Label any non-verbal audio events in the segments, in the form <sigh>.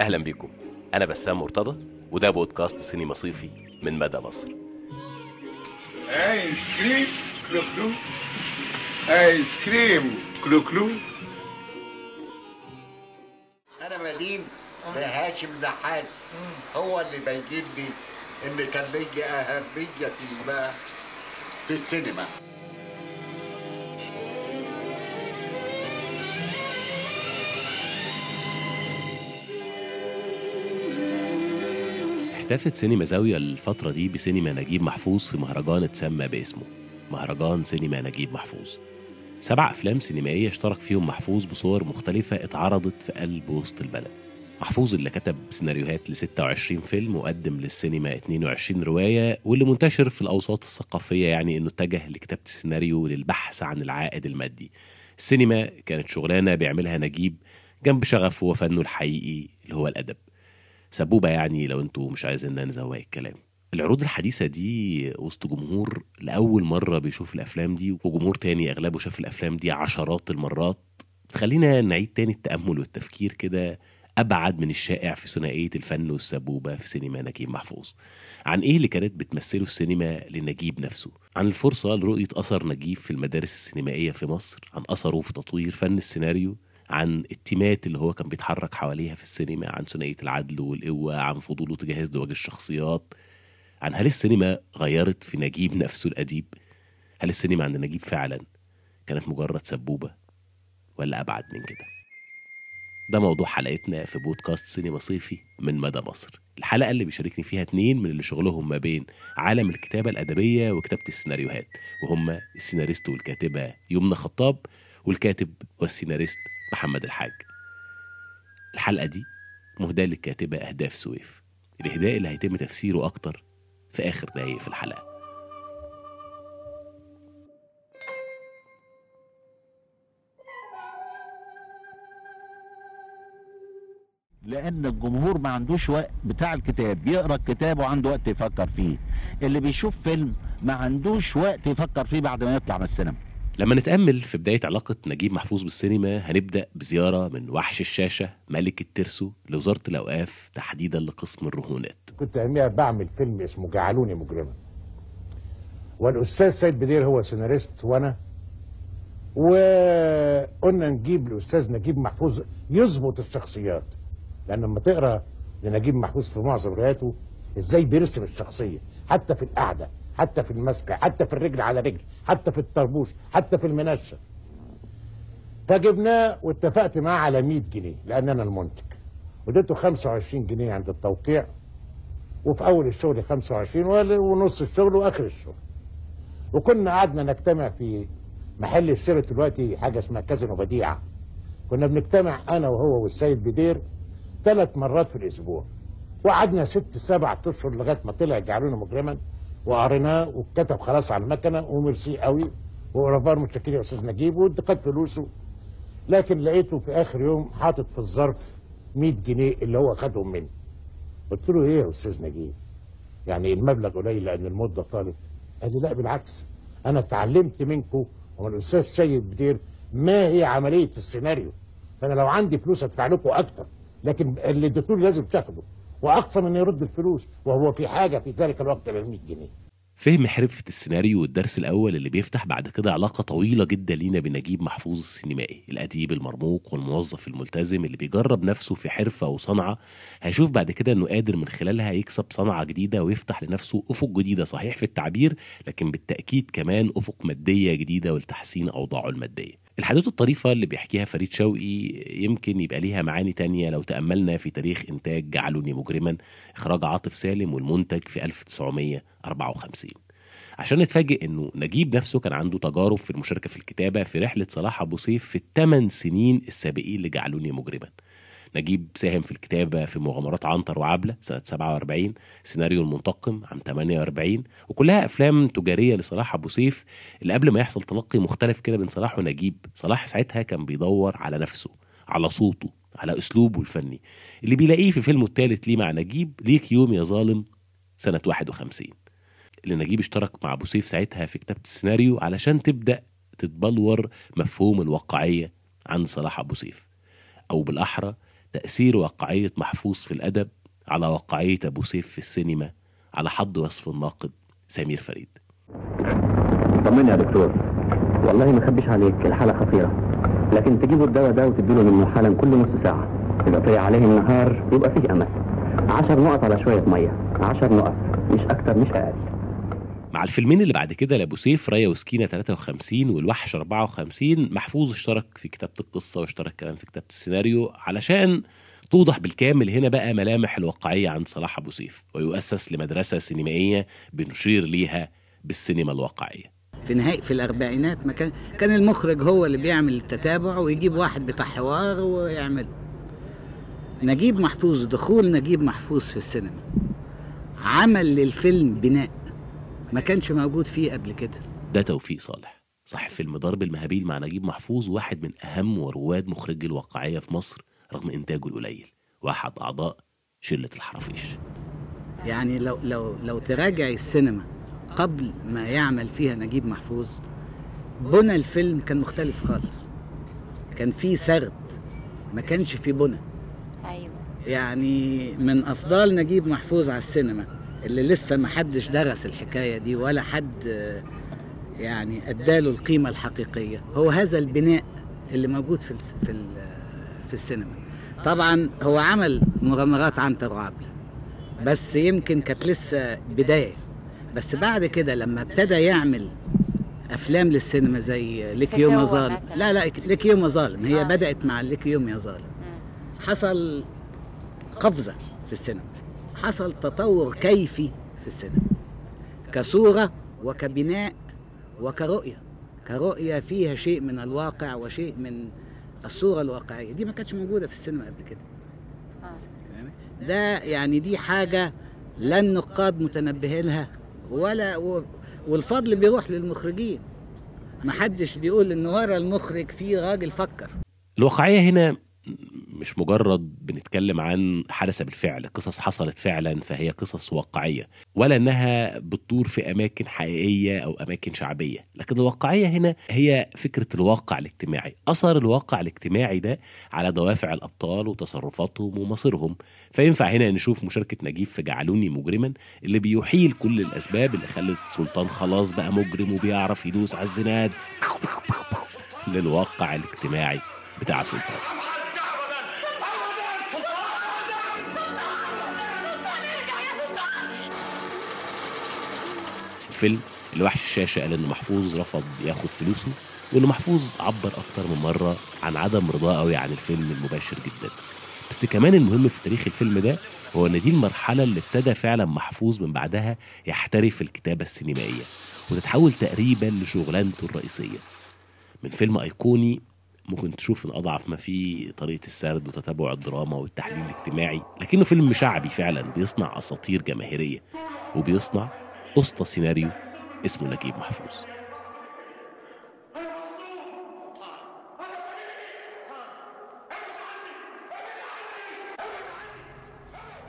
أهلا بيكم. أنا بسام مرتضى وده بودكاست سينما صيفي من مدى مصر. آيس كريم كلو كلو. آيس كريم كلو كلو. أنا مدين بهاشم نحاس. هو اللي بيجيب لي إن كان لي أهمية ما في السينما. احتفت سينما زاوية الفترة دي بسينما نجيب محفوظ في مهرجان اتسمى باسمه مهرجان سينما نجيب محفوظ. سبع أفلام سينمائية اشترك فيهم محفوظ بصور مختلفة اتعرضت في قلب وسط البلد. محفوظ اللي كتب سيناريوهات ل 26 فيلم وقدم للسينما 22 رواية واللي منتشر في الأوساط الثقافية يعني إنه اتجه لكتابة السيناريو للبحث عن العائد المادي. السينما كانت شغلانة بيعملها نجيب جنب شغفه وفنه الحقيقي اللي هو الأدب. سبوبة يعني لو أنتوا مش عايزين نزوق الكلام. العروض الحديثة دي وسط جمهور لأول مرة بيشوف الأفلام دي وجمهور تاني أغلبه شاف الأفلام دي عشرات المرات تخلينا نعيد تاني التأمل والتفكير كده أبعد من الشائع في ثنائية الفن والسبوبة في سينما نجيب محفوظ. عن إيه اللي كانت بتمثله السينما لنجيب نفسه؟ عن الفرصة لرؤية أثر نجيب في المدارس السينمائية في مصر عن أثره في تطوير فن السيناريو عن التيمات اللي هو كان بيتحرك حواليها في السينما عن ثنائية العدل والقوة عن فضوله تجاه ازدواج الشخصيات. عن هل السينما غيرت في نجيب نفسه الأديب؟ هل السينما عند نجيب فعلا كانت مجرد سبوبة ولا أبعد من كده؟ ده موضوع حلقتنا في بودكاست سينما صيفي من مدى مصر. الحلقة اللي بيشاركني فيها اتنين من اللي شغلهم ما بين عالم الكتابة الأدبية وكتابة السيناريوهات وهم السيناريست والكاتبة يمنى خطاب والكاتب والسيناريست محمد الحاج. الحلقة دي مهداة للكاتبة أهداف سويف. الإهداء اللي هيتم تفسيره أكتر في آخر دقايق في الحلقة. لأن الجمهور ما عندوش وقت بتاع الكتاب. يقرأ الكتاب وعنده وقت يفكر فيه. اللي بيشوف فيلم ما عندوش وقت يفكر فيه بعد ما يطلع من السينما. لما نتأمل في بداية علاقة نجيب محفوظ بالسينما هنبدأ بزيارة من وحش الشاشة ملك الترسو لوزارة الأوقاف تحديدا لقسم الرهونات. كنت أياميها بعمل فيلم اسمه جعلوني مجرما. والأستاذ سيد بدير هو سيناريست وأنا وقلنا نجيب الأستاذ نجيب محفوظ يظبط الشخصيات. لأن لما تقرأ لنجيب محفوظ في معظم رواياته إزاي بيرسم الشخصية حتى في القعدة. حتى في المسكه حتى في الرجل على رجل حتى في الطربوش حتى في المنشه فجبناه واتفقت معاه على 100 جنيه لأن أنا المنتج وديته 25 جنيه عند التوقيع. وفي أول الشغل 25 ونص الشغل وآخر الشغل. وكنا قعدنا نجتمع في محل الشراء دلوقتي حاجة اسمها كازينو بديعة. كنا بنجتمع أنا وهو والسيد بدير ثلاث مرات في الأسبوع. وقعدنا ست سبع أشهر لغاية ما طلع جعلونا مجرما. وقريناه واتكتب خلاص على المكنة وميرسي قوي ورفار متشكرين يا أستاذ نجيب وخد فلوسه. لكن لقيته في آخر يوم حاطط في الظرف 100 جنيه اللي هو خدهم مني قلت له إيه يا أستاذ نجيب؟ يعني المبلغ قليل لأن المدة طالت. قال لي لا بالعكس. أنا اتعلمت منكم ومن الأستاذ سيد بدير ما هي عملية السيناريو. فأنا لو عندي فلوس ادفع لكم أكتر. لكن اللي لي لازم تاخده. وأقصى من يرد الفلوس وهو في حاجة في ذلك الوقت لل 100 جنيه. فهم حرفة السيناريو والدرس الأول اللي بيفتح بعد كده علاقة طويلة جدا لينا بنجيب محفوظ السينمائي الأديب المرموق والموظف الملتزم اللي بيجرب نفسه في حرفة وصنعة هيشوف بعد كده إنه قادر من خلالها يكسب صنعة جديدة ويفتح لنفسه أفق جديدة صحيح في التعبير لكن بالتأكيد كمان أفق مادية جديدة ولتحسين أوضاعه المادية. الحدوتة الطريفة اللي بيحكيها فريد شوقي يمكن يبقى ليها معاني تانية لو تأملنا في تاريخ إنتاج جعلوني مجرما إخراج عاطف سالم والمنتج في 1954 عشان نتفاجئ إنه نجيب نفسه كان عنده تجارب في المشاركة في الكتابة في رحلة صلاح أبو سيف في الثمان سنين السابقين اللي جعلوني مجرما. نجيب ساهم في الكتابة في مغامرات عنتر وعبلة سنة 47 سيناريو المنتقم عام 48 وكلها أفلام تجارية لصلاح أبو سيف. اللي قبل ما يحصل تلقي مختلف كده بين صلاح ونجيب صلاح ساعتها كان بيدور على نفسه على صوته على أسلوبه الفني. اللي بيلاقيه في فيلمه الثالث ليه مع نجيب ليك يوم يا ظالم سنة 51 اللي نجيب اشترك مع أبو سيف ساعتها في كتابة السيناريو علشان تبدأ تتبلور مفهوم الواقعية عند صلاح أبو سيف. أو بالأحرى تأثير واقعية محفوظ في الأدب على واقعية أبو سيف في السينما على حد وصف الناقد سمير فريد. طمني يا دكتور. والله ما اخبيش عليك الحالة خطيرة. لكن تجيبوا الدواء ده وتديله حالا كل نص ساعة. إذا طلع عليه النهار يبقى فيه أمل. عشر نقط على شوية مية. عشر نقط. مش أكتر مش أقل. مع الفيلمين اللي بعد كده لابو سيف رايا وسكينة 53 والوحش 54 محفوظ اشترك في كتابة القصة واشترك كمان في كتابة السيناريو علشان توضح بالكامل هنا بقى ملامح الواقعية عند صلاح أبو سيف ويؤسس لمدرسة سينمائية بنشير ليها بالسينما الواقعية. في نهاية في الأربعينات ما كان كان المخرج هو اللي بيعمل التتابع ويجيب واحد بتاع حوار ويعمله نجيب محفوظ دخول نجيب محفوظ في السينما. عمل للفيلم بناء ما كانش موجود فيه قبل كده. ده توفيق صالح. صاحب فيلم ضرب المهابيل مع نجيب محفوظ واحد من أهم ورواد مخرجي الواقعية في مصر رغم إنتاجه القليل. واحد أعضاء شلة الحرافيش. يعني لو لو لو تراجع السينما قبل ما يعمل فيها نجيب محفوظ بنى الفيلم كان مختلف خالص. كان فيه سرد ما كانش فيه بنى. أيوه. يعني من أفضال نجيب محفوظ على السينما اللي لسه ما حدش درس الحكاية دي ولا حد يعني أداله القيمة الحقيقية. هو هذا البناء اللي موجود في في في السينما. طبعا هو عمل مغامرات عنتر وعبله بس يمكن كانت لسه بداية. بس بعد كده لما ابتدى يعمل أفلام للسينما زي ليك يوم يا ظالم. لا لا ليك يوم يا ظالم. هي آه. بدأت مع ليك يوم يا ظالم. حصل قفزة في السينما. حصل تطور كيفي في السينما. كصورة وكبناء وكرؤية. كرؤية فيها شيء من الواقع وشيء من الصورة الواقعية. دي ما كانتش موجودة في السينما قبل كده. آه. ده يعني دي حاجة لا النقاد متنبهين لها. ولا و... والفضل بيروح للمخرجين. محدش بيقول إن ورا المخرج في راجل فكر. الواقعية هنا مش مجرد بنتكلم عن حدث بالفعل قصص حصلت فعلا فهي قصص واقعية ولا إنها بتدور في أماكن حقيقية أو أماكن شعبية لكن الواقعية هنا هي فكرة الواقع الاجتماعي أثر الواقع الاجتماعي ده على دوافع الأبطال وتصرفاتهم ومصيرهم. فينفع هنا نشوف مشاركة نجيب في جعلوني مجرما اللي بيحيل كل الأسباب اللي خلت سلطان خلاص بقى مجرم وبيعرف يدوس على الزناد. للواقع الاجتماعي بتاع سلطان. الفيلم اللي وحش الشاشة قال إن محفوظ رفض ياخد فلوسه وإن محفوظ عبر أكتر من مرة عن عدم رضاه قوي عن الفيلم المباشر جدا. بس كمان المهم في تاريخ الفيلم ده هو إن دي المرحلة اللي ابتدى فعلا محفوظ من بعدها يحترف الكتابة السينمائية وتتحول تقريبا لشغلانته الرئيسية. من فيلم أيقوني ممكن تشوف إن أضعف ما فيه طريقة السرد وتتابع الدراما والتحليل الاجتماعي لكنه فيلم شعبي فعلا بيصنع أساطير جماهيرية وبيصنع اسطى سيناريو اسمه نجيب محفوظ.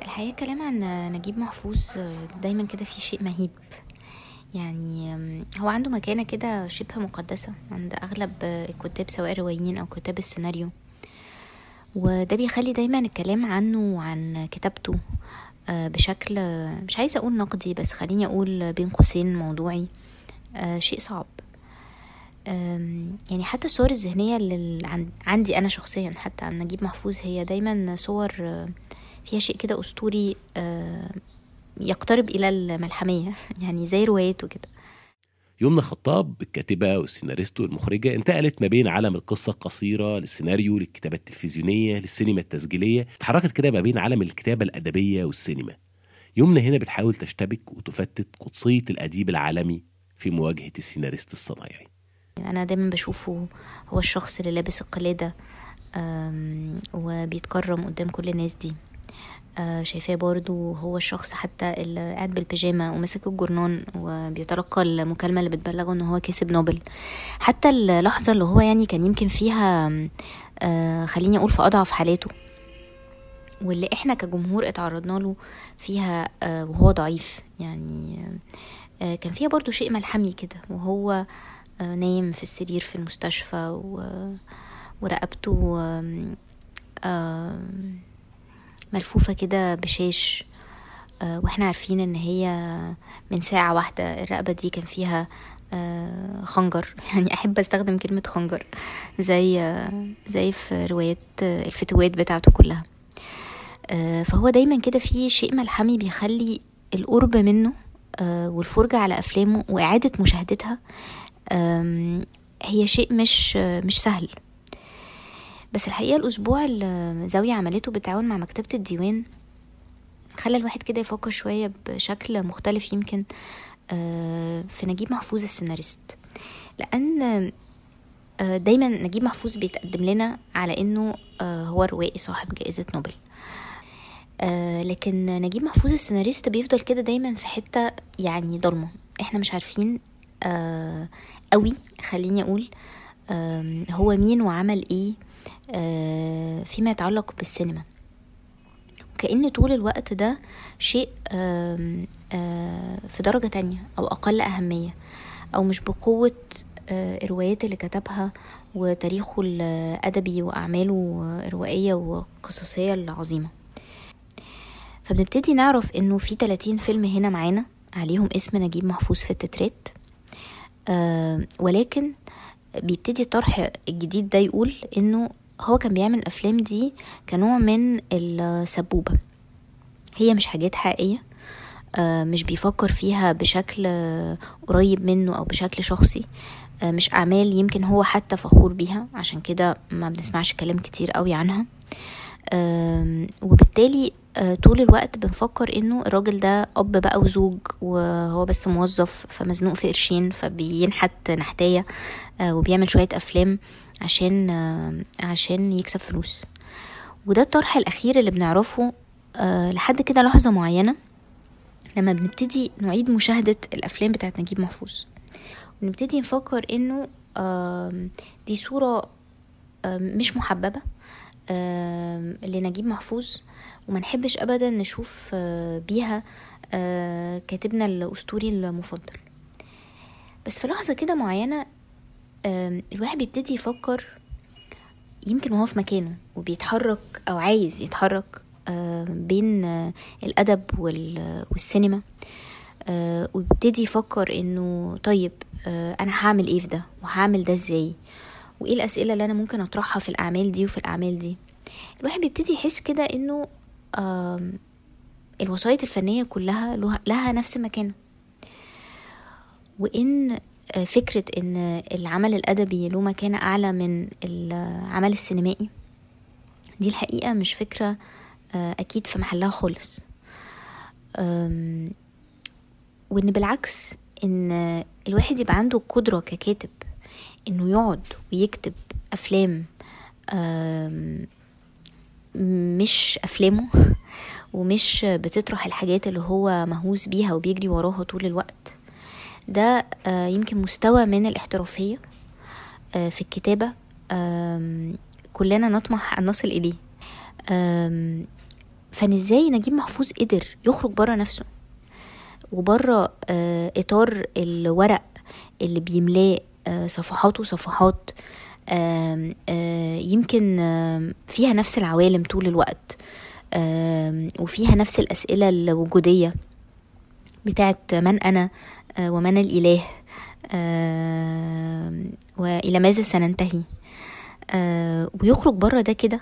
الحقيقة الكلام عن نجيب محفوظ دايما كده في شيء مهيب. يعني هو عنده مكانة كده شبه مقدسة عند أغلب الكتاب سواء الروايين أو كتاب السيناريو. وده بيخلي دايما الكلام عنه وعن كتابته. بشكل مش عايزة أقول نقدي بس خليني أقول بين قوسين موضوعي. آه، شيء صعب. يعني حتى الصور الذهنية اللي عن- عندي أنا شخصيا حتى عن نجيب محفوظ هي دايما صور آه، فيها شيء كده أسطوري آه، يقترب إلى الملحمية. <laughs> يعني زي روايته كده يمنى خطاب الكاتبة والسيناريست والمخرجة انتقلت ما بين عالم القصة القصيرة للسيناريو للكتابة التلفزيونية للسينما التسجيلية. اتحركت كده ما بين عالم الكتابة الأدبية والسينما. يمنى هنا بتحاول تشتبك وتفتت قدسية الأديب العالمي في مواجهة السيناريست الصنايعي. أنا دايما بشوفه هو الشخص اللي لابس القلادة وبيتكرم قدام كل الناس دي. شايفاه برضو هو الشخص حتى اللي قاعد بالبيجامة وماسك الجرنان وبيتلقى المكالمة اللي بتبلغه إن هو كسب نوبل. حتى اللحظة اللي هو يعني كان يمكن فيها آه، خليني أقول في أضعف حالاته واللي إحنا كجمهور اتعرضنا له فيها آه، وهو ضعيف. يعني آه، كان فيها برضو شيء ملحمي كده وهو آه، نايم في السرير في المستشفى و- ورقبته ملفوفة كده بشاش آه، وإحنا عارفين إن هي من ساعة واحدة الرقبة دي كان فيها آه، خنجر. <laughs> يعني أحب أستخدم كلمة خنجر زي آه، زي في روايات الفتوات بتاعته كلها. فهو دايما كده في شيء ملحمي بيخلي القرب منه والفرجة على أفلامه وإعادة مشاهدتها هي شيء مش مش سهل. بس الحقيقة الأسبوع اللي زاوية عملته بالتعاون مع مكتبة الديوان خلى الواحد كده يفكر شوية بشكل مختلف يمكن آه، في نجيب محفوظ السيناريست. لأن آه، دايما نجيب محفوظ بيتقدم لنا على إنه آه، هو روائي صاحب جائزة نوبل. لكن نجيب محفوظ السيناريست بيفضل كده دايما في حتة يعني ضلمة. إحنا مش عارفين قوي خليني أقول آم، هو مين وعمل إيه. فيما يتعلق بالسينما. كأن طول الوقت ده شيء آه، في درجة تانية أو أقل أهمية أو مش بقوة آه، الروايات اللي كتبها وتاريخه الأدبي وأعماله الروائية وقصصية العظيمة. فبنبتدي نعرف إنه في 30 فيلم هنا معانا عليهم اسم نجيب محفوظ في التترات آه، ولكن بيبتدي الطرح الجديد ده يقول إنه هو كان بيعمل الأفلام دي كنوع من السبوبة. هي مش حاجات حقيقية آه، مش بيفكر فيها بشكل قريب منه أو بشكل شخصي. آه، مش أعمال يمكن هو حتى فخور بيها عشان كده ما بنسمعش كلام كتير قوي عنها. وبالتالي آه، طول الوقت بنفكر إنه الراجل ده أب بقى وزوج وهو بس موظف فمزنوق في قرشين فبينحت نحتاية آه، وبيعمل شوية أفلام. عشان عشان يكسب فلوس. وده الطرح الأخير اللي بنعرفه آه، لحد كده لحظة معينة لما بنبتدي نعيد مشاهدة الأفلام بتاعت نجيب محفوظ. ونبتدي نفكر إنه دي صورة آم، مش محببة آم، لنجيب محفوظ وما نحبش ابدا نشوف آه، بيها آه، كاتبنا الأسطوري المفضل. بس في لحظة كده معينة آم، الواحد بيبتدي يفكر يمكن وهو في مكانه وبيتحرك أو عايز يتحرك آه، بين آه، الأدب وال- والسينما آه، ويبتدي يفكر إنه طيب آه، أنا هعمل إيه في ده وهعمل ده إزاي؟ وإيه الأسئلة اللي أنا ممكن أطرحها في الأعمال دي وفي الأعمال دي؟ الواحد بيبتدي يحس كده إنه الوسائط الفنية كلها له- لها نفس مكانه. وإن آه، فكرة إن العمل الأدبي له مكانة أعلى من العمل السينمائي. دي الحقيقة مش فكرة آه، أكيد في محلها خالص. وإن بالعكس إن الواحد يبقى عنده قدرة ككاتب إنه يقعد ويكتب أفلام آم، مش أفلامه ومش بتطرح الحاجات اللي هو مهووس بيها وبيجري وراها طول الوقت. ده آه، يمكن مستوى من الاحترافية آه، في الكتابة. كلنا نطمح أن نصل إليه. فإن إزاي نجيب محفوظ قدر يخرج بره نفسه وبره آه، إطار الورق اللي بيملاه صفحات وصفحات يمكن فيها نفس العوالم طول الوقت وفيها نفس الأسئلة الوجودية بتاعت من آه، ومن الإله. آم، وإلى ماذا سننتهي؟ آه، ويخرج بره ده كده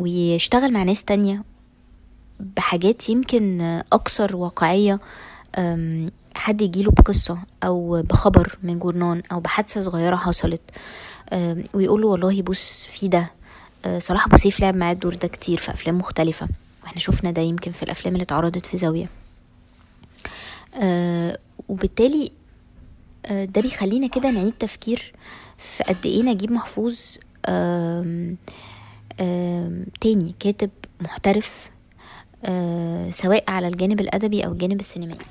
ويشتغل مع ناس تانية بحاجات يمكن أكثر واقعية حد يجيله بقصة أو بخبر من جورنان أو بحادثة صغيرة حصلت أم، ويقوله والله بص في ده. صلاح أبو سيف لعب معاه الدور ده كتير في أفلام مختلفة وإحنا شفنا ده يمكن في الأفلام اللي اتعرضت في زاوية. أه، وبالتالي أه، ده بيخلينا كده نعيد تفكير في قد إيه نجيب محفوظ تاني كاتب محترف أه، سواء على الجانب الأدبي أو الجانب السينمائي.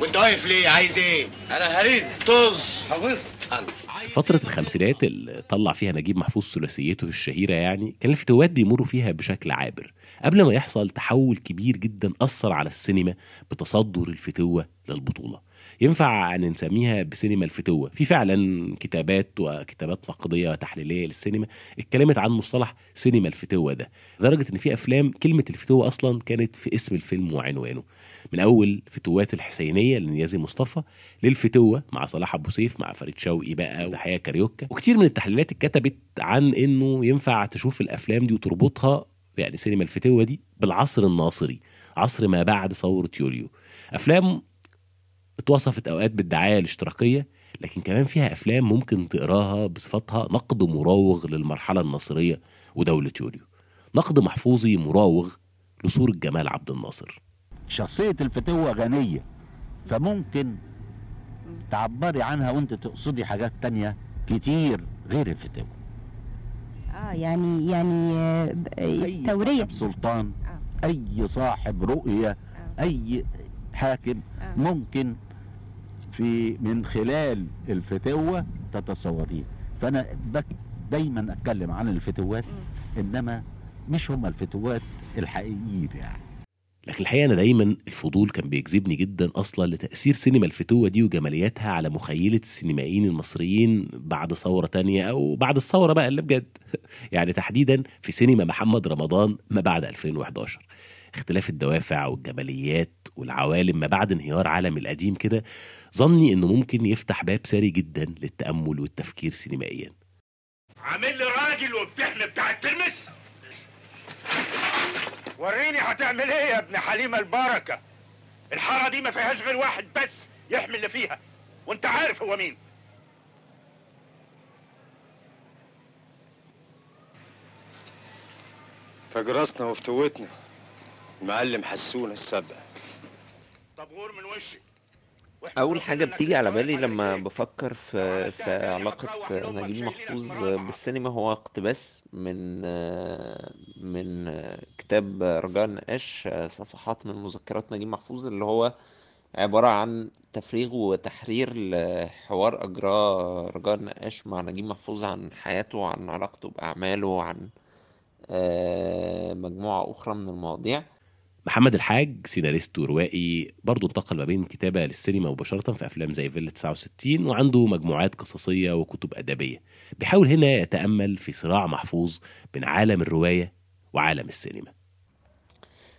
وأنت واقف ليه؟ عايز إيه؟ أنا هريد. طز. حفظت في فترة الخمسينات اللي طلع فيها نجيب محفوظ ثلاثيته الشهيرة يعني كان الفتوات بيمروا فيها بشكل عابر. قبل ما يحصل تحول كبير جدا أثر على السينما بتصدر الفتوة للبطولة. ينفع أن نسميها بسينما الفتوة؟ في فعلا كتابات وكتابات نقدية وتحليلية للسينما اتكلمت عن مصطلح سينما الفتوة ده لدرجة إن في أفلام كلمة الفتوة أصلا كانت في اسم الفيلم وعنوانه. من أول فتوات الحسينية لنيازي مصطفى للفتوة مع صلاح أبو سيف مع فريد شوقي بقى وتحية كاريوكا. وكتير من التحليلات اتكتبت عن إنه ينفع تشوف الأفلام دي وتربطها يعني سينما الفتوة دي بالعصر الناصري عصر ما بعد ثورة يوليو. أفلام اتوصفت اوقات بالدعاية الاشتراكية لكن كمان فيها أفلام ممكن تقراها بصفتها نقد مراوغ للمرحلة الناصرية ودولة يوليو نقد محفوظي مراوغ لصوره جمال عبد الناصر شخصية الفتوة غنية فممكن تعبري عنها وانت تقصدي حاجات تانية كتير غير الفتوة آه يعني يعني آه، آه، أي صاحب سلطان آه. أي صاحب رؤية آه. أي حاكم آه. ممكن في من خلال الفتوة تتصوريه فأنا بك دايما أتكلم عن الفتوات إنما مش هم الفتوات الحقيقيين يعني. لكن الحقيقة أنا دايما الفضول كان بيجذبني جدا أصلا لتأثير سينما الفتوه دي وجمالياتها على مخيلة السينمائيين المصريين بعد ثورة تانية أو بعد الثورة بقى اللي بجد. <laughs> يعني تحديدا في سينما محمد رمضان ما بعد 2011 اختلاف الدوافع والجماليات والعوالم ما بعد انهيار عالم القديم كده ظني إنه ممكن يفتح باب ساري جدا للتأمل والتفكير سينمائيا. عامل لي راجل وبتحمي بتاع الترمس. وريني هتعمل إيه يا ابن حليمه البركة. الحارة دي ما فيهاش غير واحد بس يحمي اللي فيها. وانت عارف هو مين. فجرسنا وفتوتنا المعلم حسونا السبع. طب غور من وشي أول حاجة بتيجي على بالي لما بفكر في في علاقة نجيب محفوظ بالسينما هو اقتباس من من كتاب رجاء النقاش صفحات من مذكرات نجيب محفوظ اللي هو عبارة عن تفريغ وتحرير لحوار اجراه رجاء النقاش مع نجيب محفوظ عن حياته وعن علاقته بأعماله وعن مجموعة أخرى من المواضيع. محمد الحاج سيناريست وروائي برضه انتقل ما بين الكتابة للسينما مباشرة في أفلام زي فيلا 69 وعنده مجموعات قصصية وكتب أدبية. بيحاول هنا يتأمل في صراع محفوظ بين عالم الرواية وعالم السينما.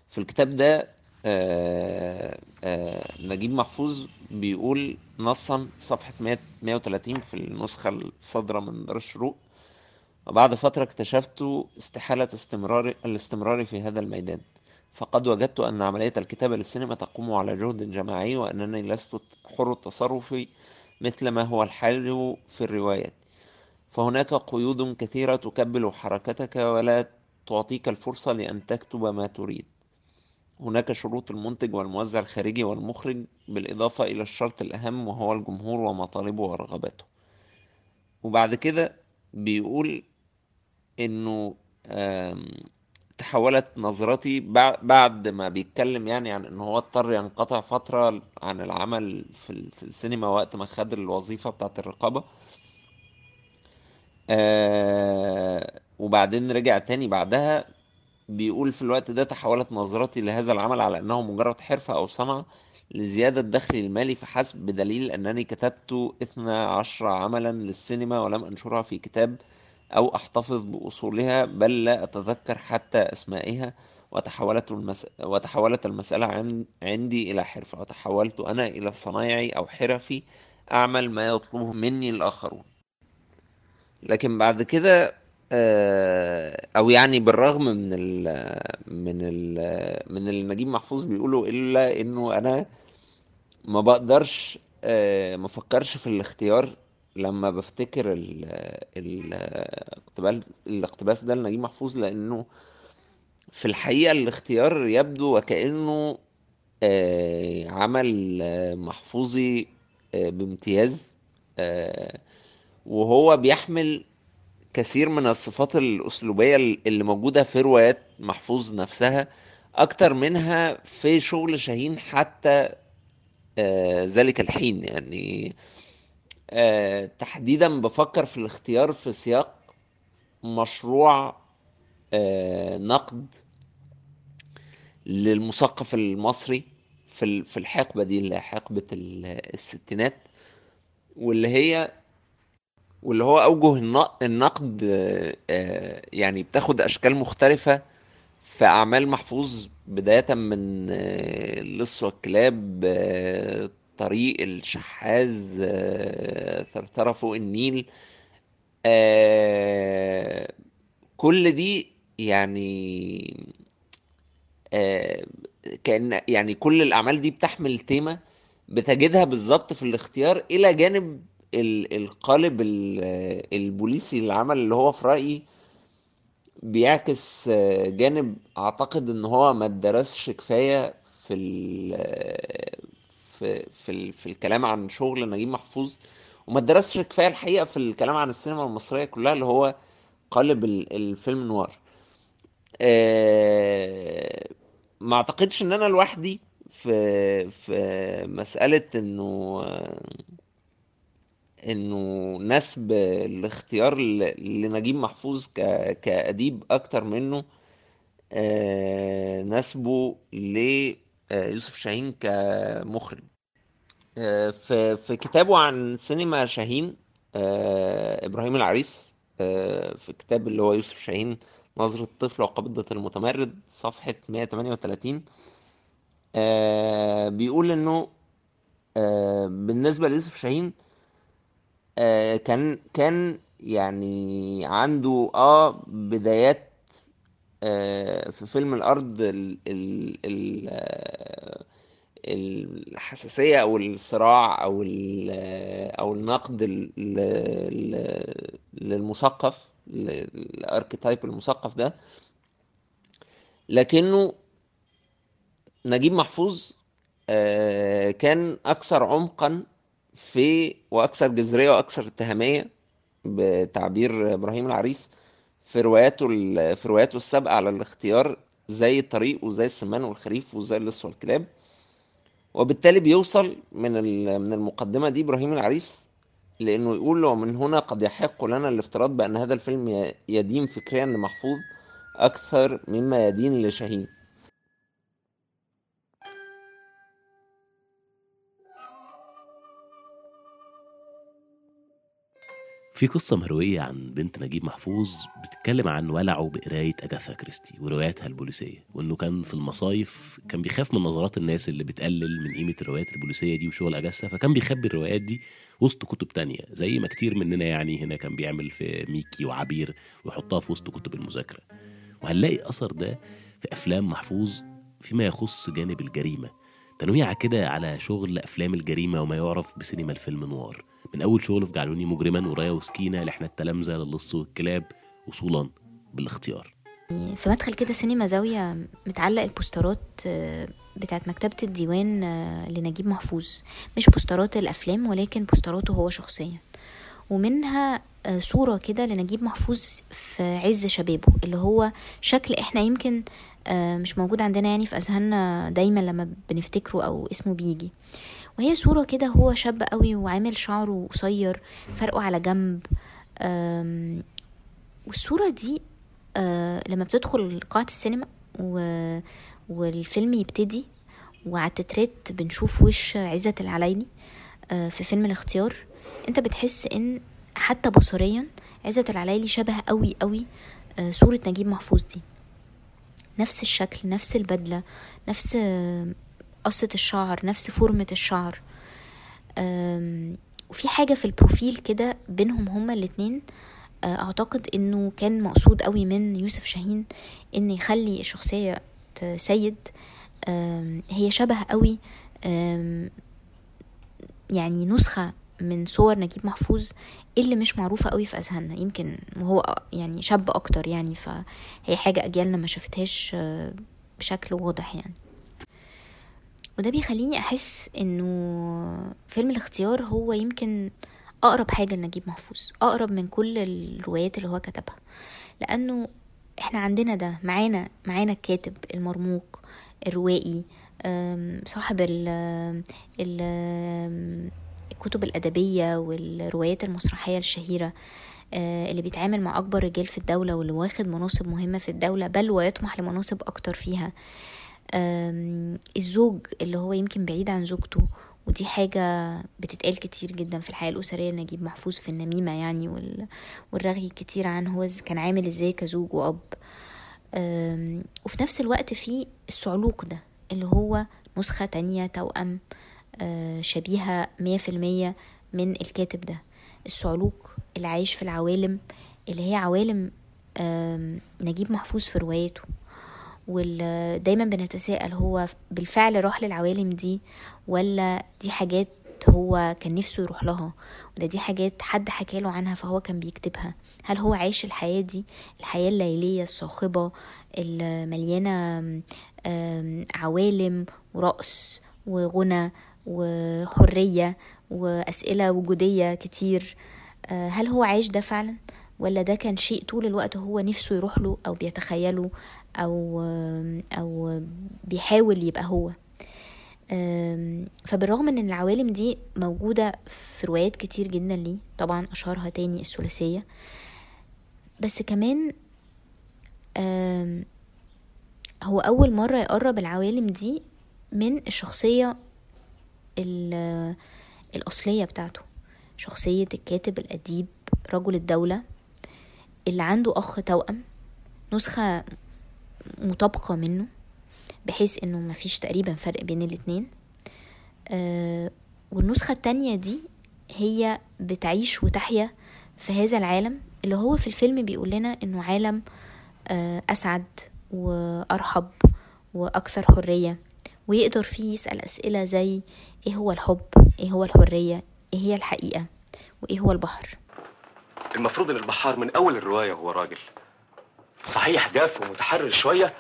في الكتاب ده آه آه نجيب محفوظ بيقول نصا في صفحة 130 في النسخة الصادرة من دار الشروق. وبعد فترة اكتشفت استحالة استمرار الاستمرار في هذا الميدان. فقد وجدت أن عملية الكتابة للسينما تقوم على جهد جماعي وأنني لست حر التصرف مثل ما هو الحال في الروايات فهناك قيود كثيرة تكبل حركتك ولا تعطيك الفرصة لأن تكتب ما تريد. هناك شروط المنتج والموزع الخارجي والمخرج بالإضافة إلى الشرط الأهم وهو الجمهور ومطالبه ورغباته وبعد كده بيقول إنه تحولت نظرتي بعد ما بيتكلم يعني عن إن هو اضطر ينقطع فترة عن العمل في, في السينما وقت ما خد الوظيفة بتاعت الرقابة. آه وبعدين رجع تاني بعدها بيقول في الوقت ده تحولت نظرتي لهذا العمل على إنه مجرد حرفة أو صنعة لزيادة دخلي المالي فحسب بدليل أنني كتبت 12 عملا للسينما ولم أنشرها في كتاب أو أحتفظ بأصولها بل لا أتذكر حتى أسمائها. وتحولت, المس... وتحولت المسألة عن... عندي إلى حرفة. وتحولت أنا إلى صنايعي أو حرفي أعمل ما يطلبه مني الآخرون. لكن بعد كده أو يعني بالرغم من ال من ال من اللي نجيب محفوظ بيقوله إلا إنه أنا ما بقدرش ما فكرش في الاختيار لما بفتكر ال الاقتباس الاقتباس ده لنجيب محفوظ لأنه في الحقيقة الاختيار يبدو وكأنه عمل محفوظي بامتياز وهو بيحمل كثير من الصفات الأسلوبية اللي موجودة في روايات محفوظ نفسها أكتر منها في شغل شاهين حتى ذلك الحين. يعني أه تحديدا بفكر في الاختيار في سياق مشروع أه نقد للمثقف المصري في في الحقبة دي اللي حقبة ال- الستينات واللي هي واللي هو أوجه الن- النقد آه، آه، يعني بتاخد أشكال مختلفة في أعمال محفوظ بداية من آه، اللص والكلاب طريق الشحاذ آه، ثرثرة فوق النيل. آه، كل دي يعني آه، كأن يعني كل الأعمال دي بتحمل تيمة بتجدها بالظبط في الاختيار إلى جانب ال- القالب ال- البوليسي للعمل اللي هو في رأيي بيعكس جانب أعتقد إن هو ما اتدرسش كفاية في في في في الكلام عن شغل نجيب محفوظ. وما اتدرسش كفاية الحقيقة في الكلام عن السينما المصرية كلها اللي هو قالب ال- الفيلم نوار. آه، ما اعتقدش ان أنا لوحدي في في مسألة انه انه نسب الاختيار لنجيب محفوظ ك كأديب أكتر منه آه، نسبه ليوسف شاهين كمخرج. آه، في في كتابه عن سينما شاهين آه، إبراهيم العريس آه، في كتاب اللي هو يوسف شاهين نظرة الطفل وقبضة المتمرد صفحة 138 آه، بيقول إنه آه، بالنسبة ليوسف شاهين آه، كان كان يعني عنده آه بدايات آه، في فيلم الأرض ال ال ال الحساسية أو الصراع أو ال- أو النقد للمثقف الأركيتايب المثقف ده. لكنه نجيب محفوظ آه، كان أكثر عمقا في وأكثر جذرية وأكثر اتهامية بتعبير إبراهيم العريس في رواياته في رواياته السابقة على الاختيار زي الطريق وزي السمان والخريف وزي اللص والكلاب. وبالتالي بيوصل من من المقدمة دي إبراهيم العريس لأنه يقول ومن هنا قد يحق لنا الافتراض بأن هذا الفيلم يدين فكريا لمحفوظ أكثر مما يدين لشاهين في قصة مروية عن بنت نجيب محفوظ بتتكلم عن ولعه بقراية أجاثا كريستي ورواياتها البوليسية وإنه كان في المصايف كان بيخاف من نظرات الناس اللي بتقلل من قيمة الروايات البوليسية دي وشغل أجاثا فكان بيخبي الروايات دي وسط كتب تانية زي ما كتير مننا يعني هنا كان بيعمل في ميكي وعبير ويحطها في وسط كتب المذاكرة. وهنلاقي أثر ده في أفلام محفوظ فيما يخص جانب الجريمة. تنويع كده على شغل أفلام الجريمة وما يعرف بسينما الفيلم نوار. من أول شغل في جعلوني مجرما ورايا وسكينة لإحنا التلامذة للص والكلاب وصولا بالاختيار. في مدخل كده سينما زاوية متعلق البوسترات آه، بتاعت مكتبة الديوان آه، لنجيب محفوظ. مش بوسترات الأفلام ولكن بوستراته هو شخصيا. ومنها صورة كده لنجيب محفوظ في عز شبابه اللي هو شكل إحنا يمكن آه، مش موجود عندنا يعني في أذهاننا دايما لما بنفتكره أو اسمه بيجي وهي صورة كده هو شاب قوي وعامل شعره قصير فرقه على جنب والصورة دي آه لما بتدخل قاعة السينما. والفيلم يبتدي وعلى التترات بنشوف وش عزة العلايلي آه في فيلم الاختيار أنت بتحس إن حتى بصريا عزة العلايلي شبه قوي قوي آه صورة نجيب محفوظ دي. نفس الشكل نفس البدلة نفس آه، قصة الشعر نفس فورمة الشعر. وفي حاجة في البروفيل كده بينهم هما الاتنين آه، أعتقد إنه كان مقصود قوي من يوسف شاهين إن يخلي شخصية سيد هي شبه قوي يعني نسخة من صور نجيب محفوظ اللي مش معروفة قوي في أذهاننا. يمكن وهو يعني شاب أكتر يعني فهي حاجة أجيالنا ما شافتهاش آه، بشكل واضح يعني. وده بيخليني أحس إنه فيلم الاختيار هو يمكن أقرب حاجة لنجيب محفوظ أقرب من كل الروايات اللي هو كتبها. لأنه إحنا عندنا ده معانا معانا الكاتب المرموق الروائي صاحب ال ال الكتب الأدبية والروايات المسرحية الشهيرة آه، اللي بيتعامل مع أكبر رجال في الدولة واللي واخد مناصب مهمة في الدولة بل ويطمح لمناصب أكتر فيها. الزوج اللي هو يمكن بعيد عن زوجته ودي حاجة بتتقال كتير جدا في الحياة الأسرية نجيب محفوظ في النميمة يعني وال... والرغي كتير عن هو كان عامل إزاي كزوج وأب. وفي نفس الوقت في الصعلوق ده اللي هو نسخة تانية توأم. شبيهة مية في المية من الكاتب ده. الصعلوق اللي عايش في العوالم اللي هي عوالم نجيب محفوظ في روايته ودايما بنتساءل هو بالفعل راح للعوالم دي ولا دي حاجات هو كان نفسه يروح لها ولا دي حاجات حد حكاله عنها فهو كان بيكتبها؟ هل هو عايش الحياة دي الحياة الليلية الصاخبة المليانة عوالم ورقص وغنى وحرية وأسئلة وجودية كتير. آه، هل هو عايش ده فعلا؟ ولا ده كان شيء طول الوقت هو نفسه يروح له أو بيتخيله أو أو بيحاول يبقى هو؟ فبالرغم إن العوالم دي موجودة في روايات كتير جدا ليه طبعا أشهرها تاني الثلاثية بس كمان هو أول مرة يقرب العوالم دي من الشخصية ال- الأصلية بتاعته شخصية الكاتب الأديب رجل الدولة اللي عنده أخ توأم نسخة مطابقة منه بحيث إنه مفيش تقريبا فرق بين الاتنين. آه والنسخة التانية دي هي بتعيش وتحيا في هذا العالم اللي هو في الفيلم بيقول لنا إنه عالم آه أسعد وأرحب وأكثر حرية. ويقدر فيه يسأل أسئلة زي إيه هو الحب؟ إيه هو الحرية؟ إيه هي الحقيقة؟ وإيه هو البحر؟ المفروض إن البحار من أول الرواية هو راجل. صحيح جاف ومتحرر شوية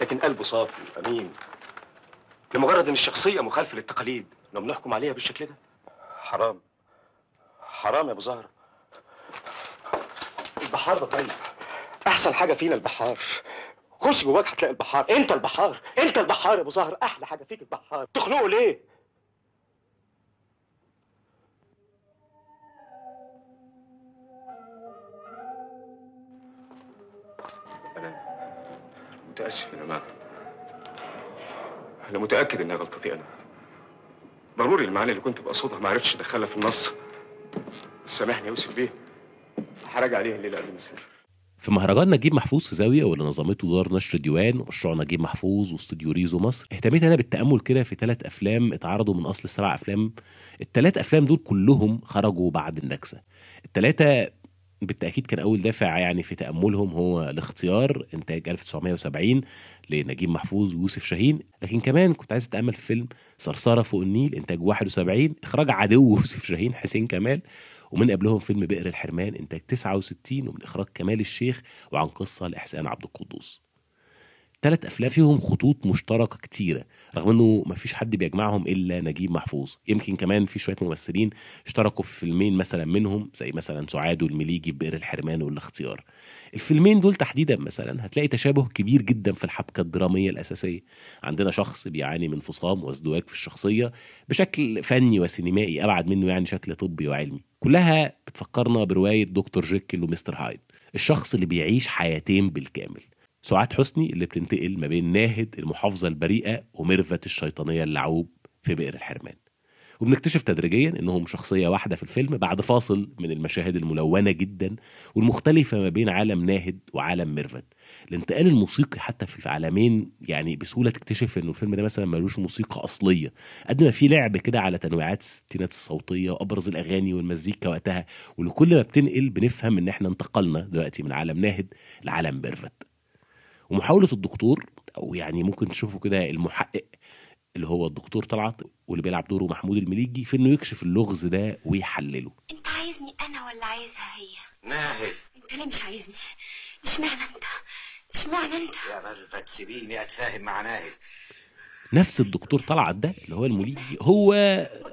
لكن قلبه صافي امين لمجرد إن الشخصية مخالفة للتقاليد لو بنحكم عليها بالشكل ده. حرام. حرام يا أبو زهرة. البحار ده طيب. أحسن حاجة فينا البحار. خش جواك هتلاقي البحار. انت البحار انت البحار يا ابو زهر. أحلى حاجة فيك البحار. تخنقه ليه؟ أنا متأسف يا جماعة أنا متأكد إنها غلطتي أنا. ضروري المعاني اللي كنت بقصدها ما عرفتش أدخلها في النص. سامحني يا يوسف بيه. هراجع عليه الليلة قبل ما أسافر. في مهرجان نجيب محفوظ في زاوية واللي نظمته دار نشر ديوان ومشروع نجيب محفوظ واستوديو ريزو مصر. اهتميت أنا بالتأمل كده في ثلاث أفلام اتعرضوا من أصل السبع أفلام. الثلاث أفلام دول كلهم خرجوا بعد النكسة. الثلاثه بالتأكيد كان أول دافع يعني في تأملهم هو الاختيار إنتاج 1970 لنجيب محفوظ ويوسف شاهين. لكن كمان كنت عايز أتأمل في فيلم صرصرة فوق النيل إنتاج 71 إخراج عدو <laughs> يوسف شاهين حسين كمال. ومن قبلهم فيلم بئر الحرمان إنتاج 69 ومن إخراج كمال الشيخ وعن قصة لإحسان عبد القدوس. ثلاث أفلام فيهم خطوط مشتركة كتيرة رغم إنه ما فيش حد بيجمعهم إلا نجيب محفوظ. يمكن كمان في شوية ممثلين اشتركوا في فيلمين مثلا منهم زي مثلا سعاد والمليجي بئر الحرمان والاختيار. الفيلمين دول تحديدا مثلا هتلاقي تشابه كبير جدا في الحبكة الدرامية الأساسية. عندنا شخص بيعاني من انفصام وازدواج في الشخصية بشكل فني وسينمائي أبعد منه يعني شكل طبي وعلمي. كلها بتفكرنا برواية دكتور جيكل ومستر هايد. الشخص اللي بيعيش حياتين بالكامل. سعاد حسني اللي بتنتقل ما بين ناهد المحافظة البريئة وميرفت الشيطانية اللعوب في بئر الحرمان. وبنكتشف تدريجيا إنهم شخصية واحدة في الفيلم بعد فاصل من المشاهد الملونة جدا والمختلفة ما بين عالم ناهد وعالم ميرفت. الانتقال الموسيقي حتى في العالمين يعني بسهولة تكتشف إنه الفيلم ده مثلا ملوش موسيقى أصلية. قد ما في لعب كده على تنويعات الستينات الصوتية وأبرز الأغاني والمزيكا وقتها. ولكل ما بتنقل بنفهم إن إحنا انتقلنا دلوقتي من عالم ناهد لعالم ميرفت. ومحاولة الدكتور أو يعني ممكن تشوفوا كده المحقق اللي هو الدكتور طلعت واللي بيلعب دوره محمود المليجي في إنه يكشف اللغز ده ويحلله. أنت عايزني أنا ولا عايزها هي؟ ناهد انت ليه مش عايزني. إشمعنى أنت؟ إشمعنى أنت؟ يا ميرفت سيبيني أتفاهم مع ناهد نفس الدكتور طلعت ده اللي هو المليجي هو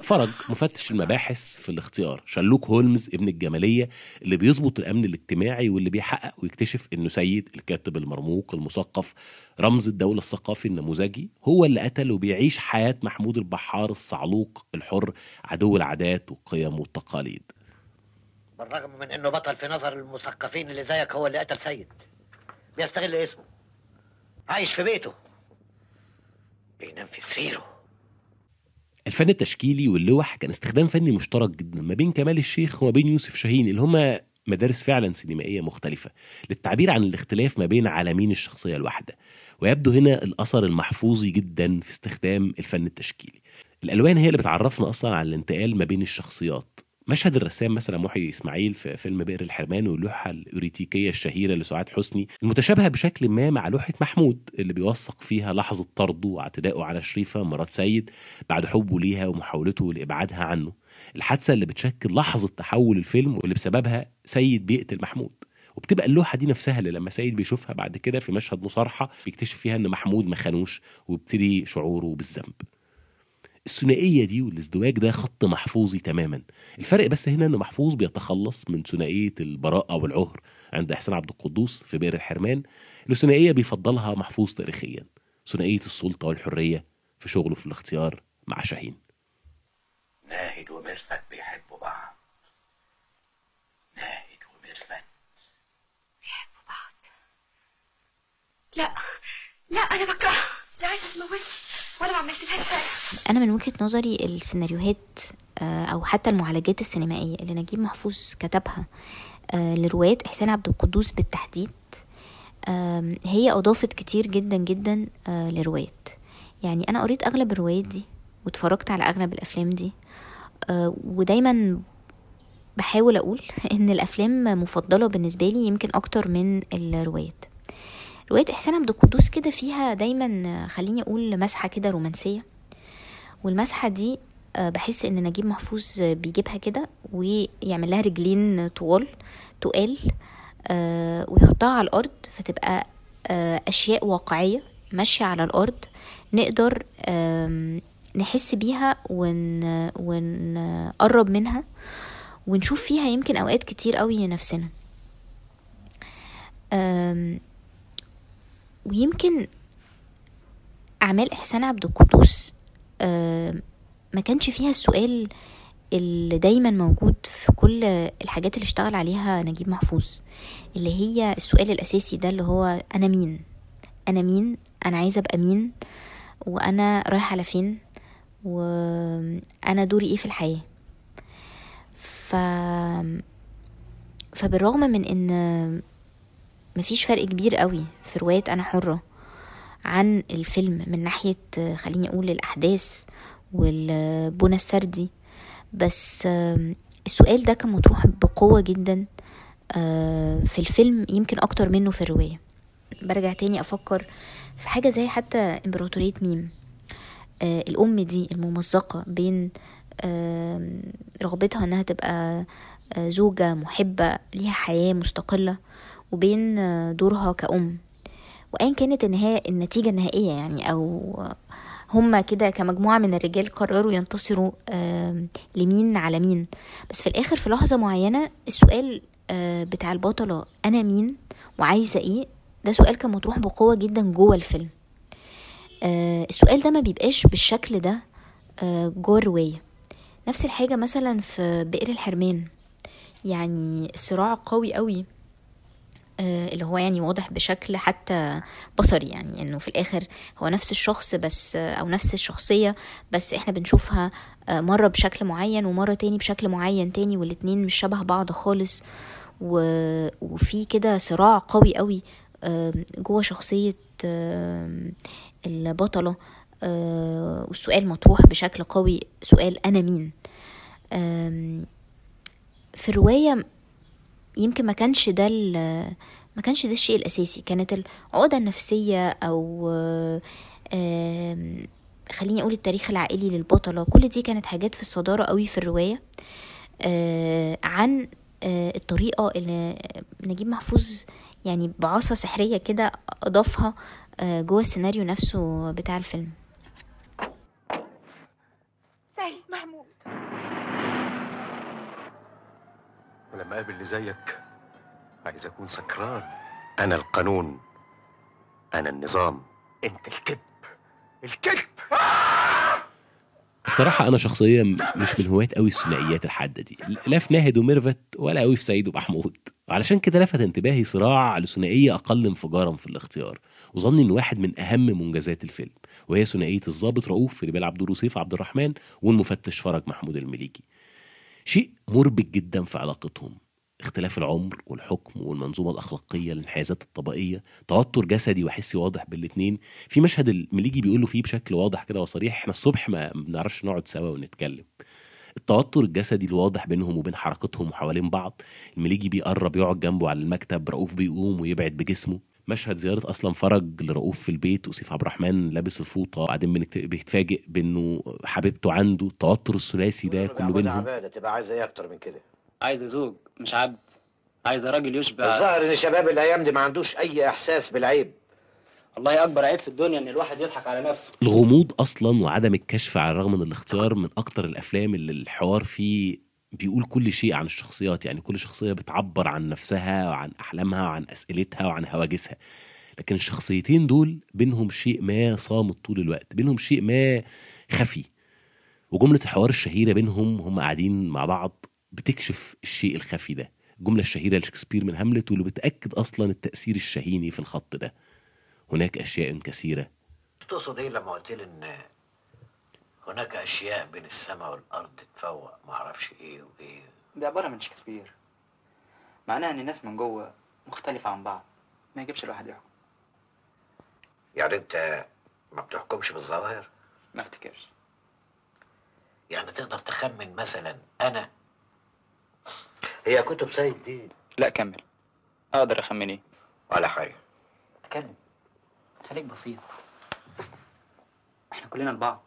فرج مفتش المباحث في الاختيار. شلوك هولمز ابن الجمالية اللي بيظبط الأمن الاجتماعي واللي بيحقق ويكتشف إنه سيد الكاتب المرموق المثقف رمز الدولة الثقافي النموذجي هو اللي قتل وبيعيش حياة محمود البحار الصعلوق الحر عدو العادات والقيم والتقاليد. بالرغم من إنه بطل في نظر المثقفين اللي زيك هو اللي قتل سيد. بيستغل اسمه. عايش في بيته. بينام في سريره. الفن التشكيلي واللوح كان استخدام فني مشترك جدا ما بين كمال الشيخ وما بين يوسف شاهين اللي هما مدارس فعلا سينمائية مختلفة. للتعبير عن الاختلاف ما بين عالمين الشخصية الواحدة. ويبدو هنا الأثر المحفوظي جدا في استخدام الفن التشكيلي. الألوان هي اللي بتعرفنا أصلا عن الانتقال ما بين الشخصيات. مشهد الرسام مثلا محي إسماعيل في فيلم بئر الحرمان واللوحة الأوريتيكية الشهيرة لسعاد حسني المتشابهة بشكل ما مع لوحة محمود اللي بيوثق فيها لحظة طرده واعتدائه على شريفة مرات سيد بعد حبه ليها ومحاولته لإبعادها عنه. الحادثة اللي بتشكل لحظة تحول الفيلم واللي بسببها سيد بيقتل محمود وبتبقى اللوحة دي نفسها اللي لما سيد بيشوفها بعد كده في مشهد مصارحة بيكتشف فيها إن محمود ما خانوش ويبتدي شعوره بالذنب. الثنائية دي والازدواج ده خط محفوظي تماما. الفرق بس هنا ان محفوظ بيتخلص من ثنائية البراءة والعهر عند إحسان عبد القدوس في بئر الحرمان. الثنائية بيفضلها محفوظ تاريخيا. ثنائية السلطة والحرية في شغله في الاختيار مع شاهين. ناهد ومرفت بيحبوا بعض. ناهد ومرفت لا لا أنا بكرهها. دي عايزه تموتني وأنا ما عملتلهاش حاجة. أنا من وجهة نظري السيناريوهات آه، أو حتى المعالجات السينمائية اللي نجيب محفوظ كتبها آه، لروايات إحسان عبد القدوس بالتحديد هي أضافت كتير جدا جدا آه، لروايات. يعني أنا قريت أغلب الروايات دي واتفرجت على أغلب الأفلام دي ودايما بحاول أقول <laughs> إن الأفلام مفضلة بالنسبة لي يمكن أكتر من الروايات. رواية إحسان عبد القدوس كده فيها دايما خليني أقول مسحة كده رومانسية. والمسحة دي آه، بحس إن نجيب محفوظ بيجيبها كده ويعمل لها رجلين طوال تقال آه، ويحطها على الأرض فتبقى آه، أشياء واقعية ماشية على الأرض نقدر نحس بيها ون... ونقرب منها ونشوف فيها يمكن أوقات كتير قوي نفسنا ويمكن أعمال إحسان عبد القدوس آه، ما كانش فيها السؤال اللي دايما موجود في كل الحاجات اللي اشتغل عليها نجيب محفوظ اللي هي السؤال الأساسي ده اللي هو أنا مين؟ أنا مين؟ أنا عايزة أبقى مين؟ وأنا رايحة على فين؟ وأنا دوري إيه في الحياة؟ ف فبالرغم من إن مفيش فرق كبير قوي في رواية أنا حرة عن الفيلم من ناحية خليني أقول الأحداث والبنى السردي. بس السؤال ده كان مطروح بقوة جدا آه، في الفيلم يمكن أكتر منه في الرواية. برجع تاني أفكر في حاجة زي حتى إمبراطورية ميم. آه، الأم دي الممزقة بين رغبتها إنها تبقى آه، زوجة محبة ليها حياة مستقلة. وبين دورها كأم. وأيا كانت النهاية النتيجة النهائية يعني أو هما كده كمجموعة من الرجال قرروا ينتصروا لمين على مين. بس في الآخر في لحظة معينة السؤال آه، بتاع البطلة أنا مين وعايزة إيه؟ ده سؤال كان مطروح بقوة جدا جوه الفيلم. آه، السؤال ده ما بيبقاش بالشكل ده آه، جوه الرواية. نفس الحاجة مثلا في بئر الحرمان. يعني الصراع قوي قوي. اللي هو يعني واضح بشكل حتى بصري يعني إنه في الآخر هو نفس الشخص بس آه، أو نفس الشخصية بس إحنا بنشوفها آه، مرة بشكل معين ومرة تاني بشكل معين تاني والاتنين مش شبه بعض خالص. و- وفي كده صراع قوي قوي آه، جوه شخصية آه، البطلة. آه، والسؤال مطروح بشكل قوي سؤال أنا مين؟ في الرواية يمكن ما كانش ده ما كانش ده الشيء الأساسي. كانت العقدة النفسية أو آم، خليني أقول التاريخ العائلي للبطلة كل دي كانت حاجات في الصدارة قوي في الرواية آه، عن آه، الطريقة اللي نجيب محفوظ يعني بعصا سحرية كده أضافها آه، جوه السيناريو نفسه بتاع الفيلم. محمود. ولما أقابل اللي زيك عايز أكون سكران. أنا القانون. أنا النظام. أنت الكذب. الكذب! الصراحة أنا شخصيا مش من هواة قوي الثنائيات الحادة دي. لا في ناهد وميرفت ولا قوي في سعيد ومحمود. وعلشان كده لفت انتباهي صراع لثنائية أقل انفجارا في الاختيار. وظني إن واحد من أهم منجزات الفيلم وهي ثنائية الضابط رؤوف اللي بيلعب دور سيف عبد الرحمن والمفتش فرج محمود المليجي شيء مربك جدا في علاقتهم. اختلاف العمر والحكم والمنظومة الأخلاقية الانحيازات الطبقية توتر جسدي وحسي واضح بالاتنين في مشهد المليجي بيقول له فيه بشكل واضح كده وصريح إحنا الصبح ما بنعرفش نقعد سوا ونتكلم. التوتر الجسدي الواضح بينهم وبين حركتهم وحوالين بعض. المليجي بيقرب يقعد جنبه على المكتب رؤوف بيقوم ويبعد بجسمه. مشهد زيارة أصلا فرج لرؤوف في البيت وسيف عبد الرحمن لابس الفوطة وبعدين بيتفاجئ بإنه حبيبته عنده التوتر الثلاثي ده كله بينهم. عبادة تبقى عايزة إيه أكتر من كده؟ عايزة زوج مش عبد. عايزة راجل يشبع. الظاهر إن شباب الأيام دي ما عندوش أي إحساس بالعيب. والله أكبر عيب في الدنيا إن الواحد يضحك على نفسه. الغموض أصلا وعدم الكشف على الرغم من الاختيار من أكتر الأفلام اللي الحوار فيه بيقول كل شيء عن الشخصيات يعني كل شخصية بتعبر عن نفسها وعن أحلامها وعن أسئلتها وعن هواجسها. لكن الشخصيتين دول بينهم شيء ما صامت طول الوقت بينهم شيء ما خفي. وجملة الحوار الشهيرة بينهم هم قاعدين مع بعض بتكشف الشيء الخفي ده. الجملة الشهيرة لشكسبير من هاملت واللي بتأكد أصلا التأثير الشهيني في الخط ده. هناك أشياء كثيرة. تقصد إيه لما قلت لي إن هناك أشياء بين السماء والأرض تفوق ما أعرفش إيه وإيه. دي عبارة من شكسبير. معناها إن الناس من جوه مختلفة عن بعض ما يجيبش الواحد يحكم. يعني أنت ما بتحكمش بالظواهر؟ ما افتكرش. يعني تقدر تخمن مثلا أنا؟ هي كتب سيد دي. لا كمل. أقدر أخمن إيه؟ ولا حاجة. أتكلم. خليك بسيط. إحنا كلنا لبعض.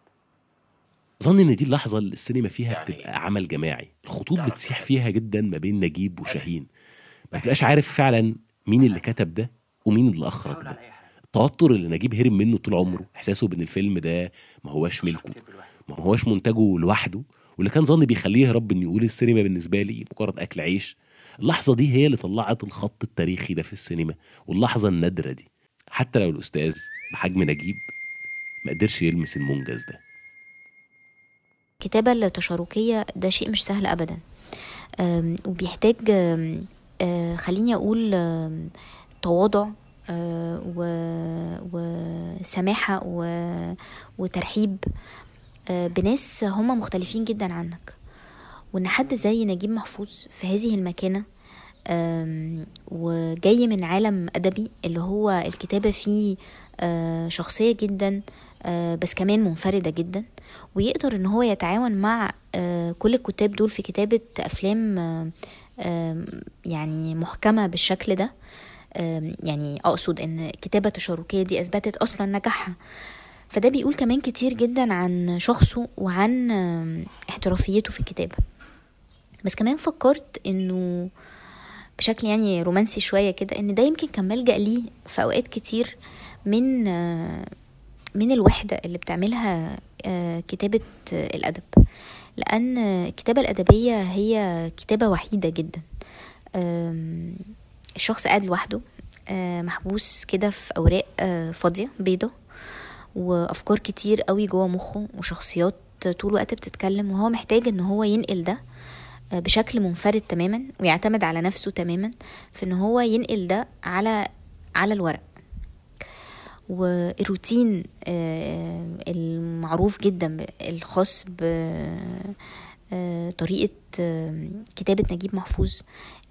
ظن إن دي اللحظة اللي السينما فيها بتبقى عمل جماعي. الخطوط بتسيح فيها جدا ما بين نجيب وشاهين. ما تبقاش عارف فعلا مين اللي كتب ده ومين اللي أخرج ده. التوتر اللي نجيب هرب منه طول عمره. إحساسه بإن الفيلم ده ما هواش ملكه. ما هواش منتجه لوحده. واللي كان ظني بيخليه يهرب ان يقول السينما بالنسبة لي مجرد أكل عيش. اللحظة دي هي اللي طلعت الخط التاريخي ده في السينما. واللحظة النادرة دي. حتى لو الأستاذ بحجم نجيب ما قدرش يلمس المنجز ده. الكتابة التشاركية ده شيء مش سهل أبدا. وبيحتاج آه، خليني أقول تواضع آه، وسماحة وترحيب آه، بناس هم مختلفين جدا عنك. وإن حد زي نجيب محفوظ في هذه المكانة وجاي من عالم أدبي اللي هو الكتابة فيه شخصية جدا بس كمان منفردة جدا ويقدر إن هو يتعاون مع آه، كل الكتاب دول في كتابة أفلام آه، آم، يعني محكمة بالشكل ده. يعني أقصد إن الكتابة التشاركية دي أثبتت أصلا نجاحها. فده بيقول كمان كتير جدا عن شخصه وعن احترافيته في الكتابة. بس كمان فكرت إنه بشكل يعني رومانسي شوية كده إن ده يمكن كان ملجأ ليه في أوقات كتير من آه، من الوحدة اللي بتعملها آه، كتابة آه، الأدب. لأن الكتابة الأدبية هي كتابة وحيدة جدا. الشخص قاعد لوحده آه، محبوس كده في أوراق فاضية بيضة وأفكار كتير قوي جوه مخه وشخصيات طول الوقت بتتكلم وهو محتاج إن هو ينقل ده بشكل منفرد تماما ويعتمد على نفسه تماما في إن هو ينقل ده على على الورق. والروتين آه، المعروف جدا الخاص بطريقة كتابة نجيب محفوظ.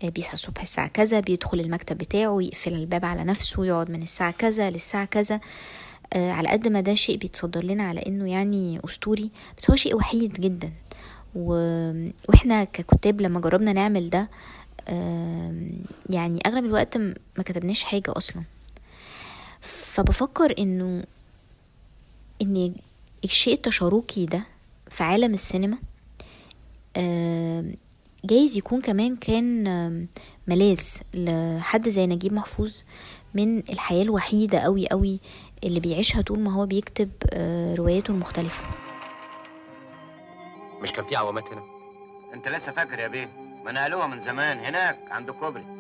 آه، بيصحى الصبح الساعة كذا بيدخل المكتب بتاعه يقفل الباب على نفسه يقعد من الساعة كذا للساعة كذا. آه، على قد ما ده شيء بيتصدر لنا على إنه يعني أسطوري بس هو شيء وحيد جدا. و... وإحنا ككتاب لما جربنا نعمل ده يعني أغلب الوقت ما كتبناش حاجة أصلا. فبفكر إنه إن الشيء التشاركي ده في عالم السينما جايز يكون كمان كان ملاذ لحد زي نجيب محفوظ من الحياة الوحيدة قوي قوي اللي بيعيشها طول ما هو بيكتب آه، رواياته المختلفة. مش كان في عوامات هنا؟ أنت لسه فاكر يا بيه؟ ما نقلوها من زمان هناك عند الكوبري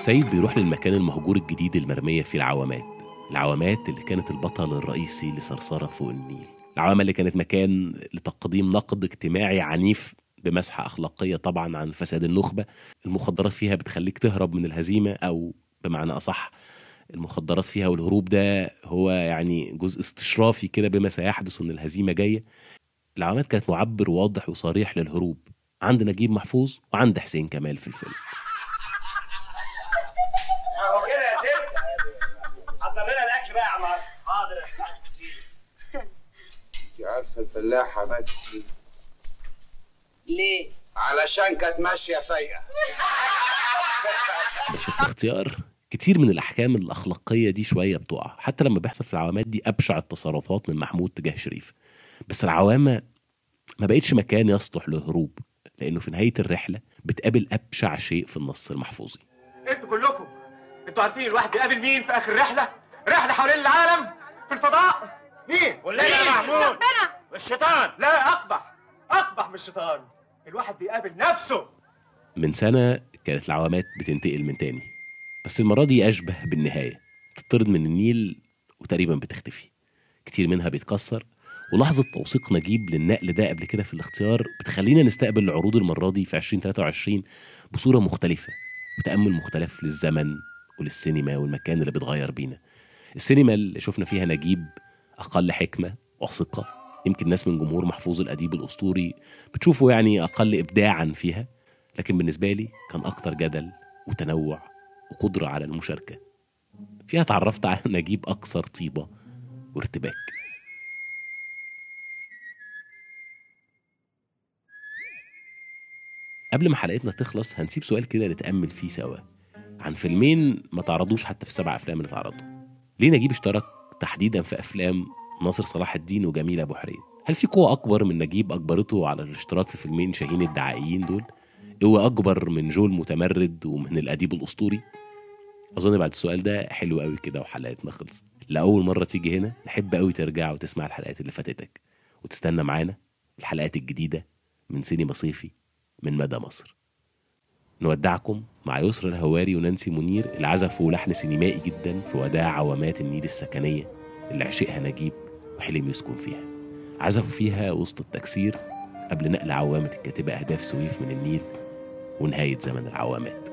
سيد بيروح للمكان المهجور الجديد المرمية فيه العوامات. العوامات اللي كانت البطل الرئيسي لصرصرة فوق النيل. العوامة اللي كانت مكان لتقديم نقد اجتماعي عنيف بمسحة أخلاقية طبعا عن فساد النخبة. المخدرات فيها بتخليك تهرب من الهزيمة أو بمعنى أصح المخدرات فيها والهروب ده هو يعني جزء استشرافي كده بما سيحدث إن الهزيمة جاية. العلامات كانت معبر واضح وصريح للهروب. عند نجيب محفوظ وعند حسين كمال في الفيلم. يا عمار حاضر يا انت عارفه الفلاحة ماتت ليه؟ ليه؟ علشان كانت ماشية فايقة <laughs> بس في الاختيار كتير من الأحكام الأخلاقية دي شوية بتقع حتى لما بيحصل في العوامات دي أبشع التصرفات من محمود تجاه شريف بس العوامة ما بقتش مكان يصلح للهروب لأنه في نهاية الرحلة بتقابل أبشع شيء في النص المحفوظي أنتوا كلكم أنتوا عارفين الواحد بيقابل مين في آخر رحلة؟ رحلة حوالين العالم في الفضاء. مين؟ قول مين؟ يا محمود. ربنا. الشيطان. لا أقبح. أقبح من الشيطان. الواحد بيقابل نفسه. من سنة كانت العوامات بتنتقل من تاني بس المرة دي أشبه بالنهاية. تطرد من النيل وتقريبا بتختفي. كتير منها بيتكسر ولحظة توثيق نجيب للنقل ده قبل كده في الاختيار بتخلينا نستقبل العروض المرة دي في 2023 بصورة مختلفة وتأمل مختلف للزمن وللسينما والمكان اللي بيتغير بينا. السينما اللي شفنا فيها نجيب أقل حكمة وثقة. يمكن ناس من جمهور محفوظ الأديب الأسطوري بتشوفه يعني أقل إبداعا فيها لكن بالنسبة لي كان أكتر جدل وتنوع وقدرة على المشاركة. فيها اتعرفت على <laughs> نجيب أكثر طيبة وارتباك. قبل ما حلقتنا تخلص هنسيب سؤال كده نتأمل فيه سوا. عن فيلمين ما تعرضوش حتى في السبع أفلام اللي اتعرضوا ليه نجيب اشترك تحديدا في أفلام ناصر صلاح الدين وجميل أبو حريد هل في قوة أكبر من نجيب أجبرته على الاشتراك في فيلمين شاهين الدعائيين دول؟ قوة أكبر من جول متمرد ومن الأديب الأسطوري؟ أظن بعد السؤال ده حلو قوي كده وحلقتنا خلصت لأول مرة تيجي هنا نحب قوي ترجع وتسمع الحلقات اللي فاتتك وتستنى معانا الحلقات الجديدة من سينما صيفي من مدى مصر نودعكم مع يسرا الهواري ونانسي منير اللي عزفوا لحن سينمائي جدا في وداع عوامات النيل السكنية اللي عشقها نجيب وحلم يسكن فيها. عزفوا فيها وسط التكسير قبل نقل عوامة الكاتبة أهداف سويف من النيل ونهاية زمن العوامات.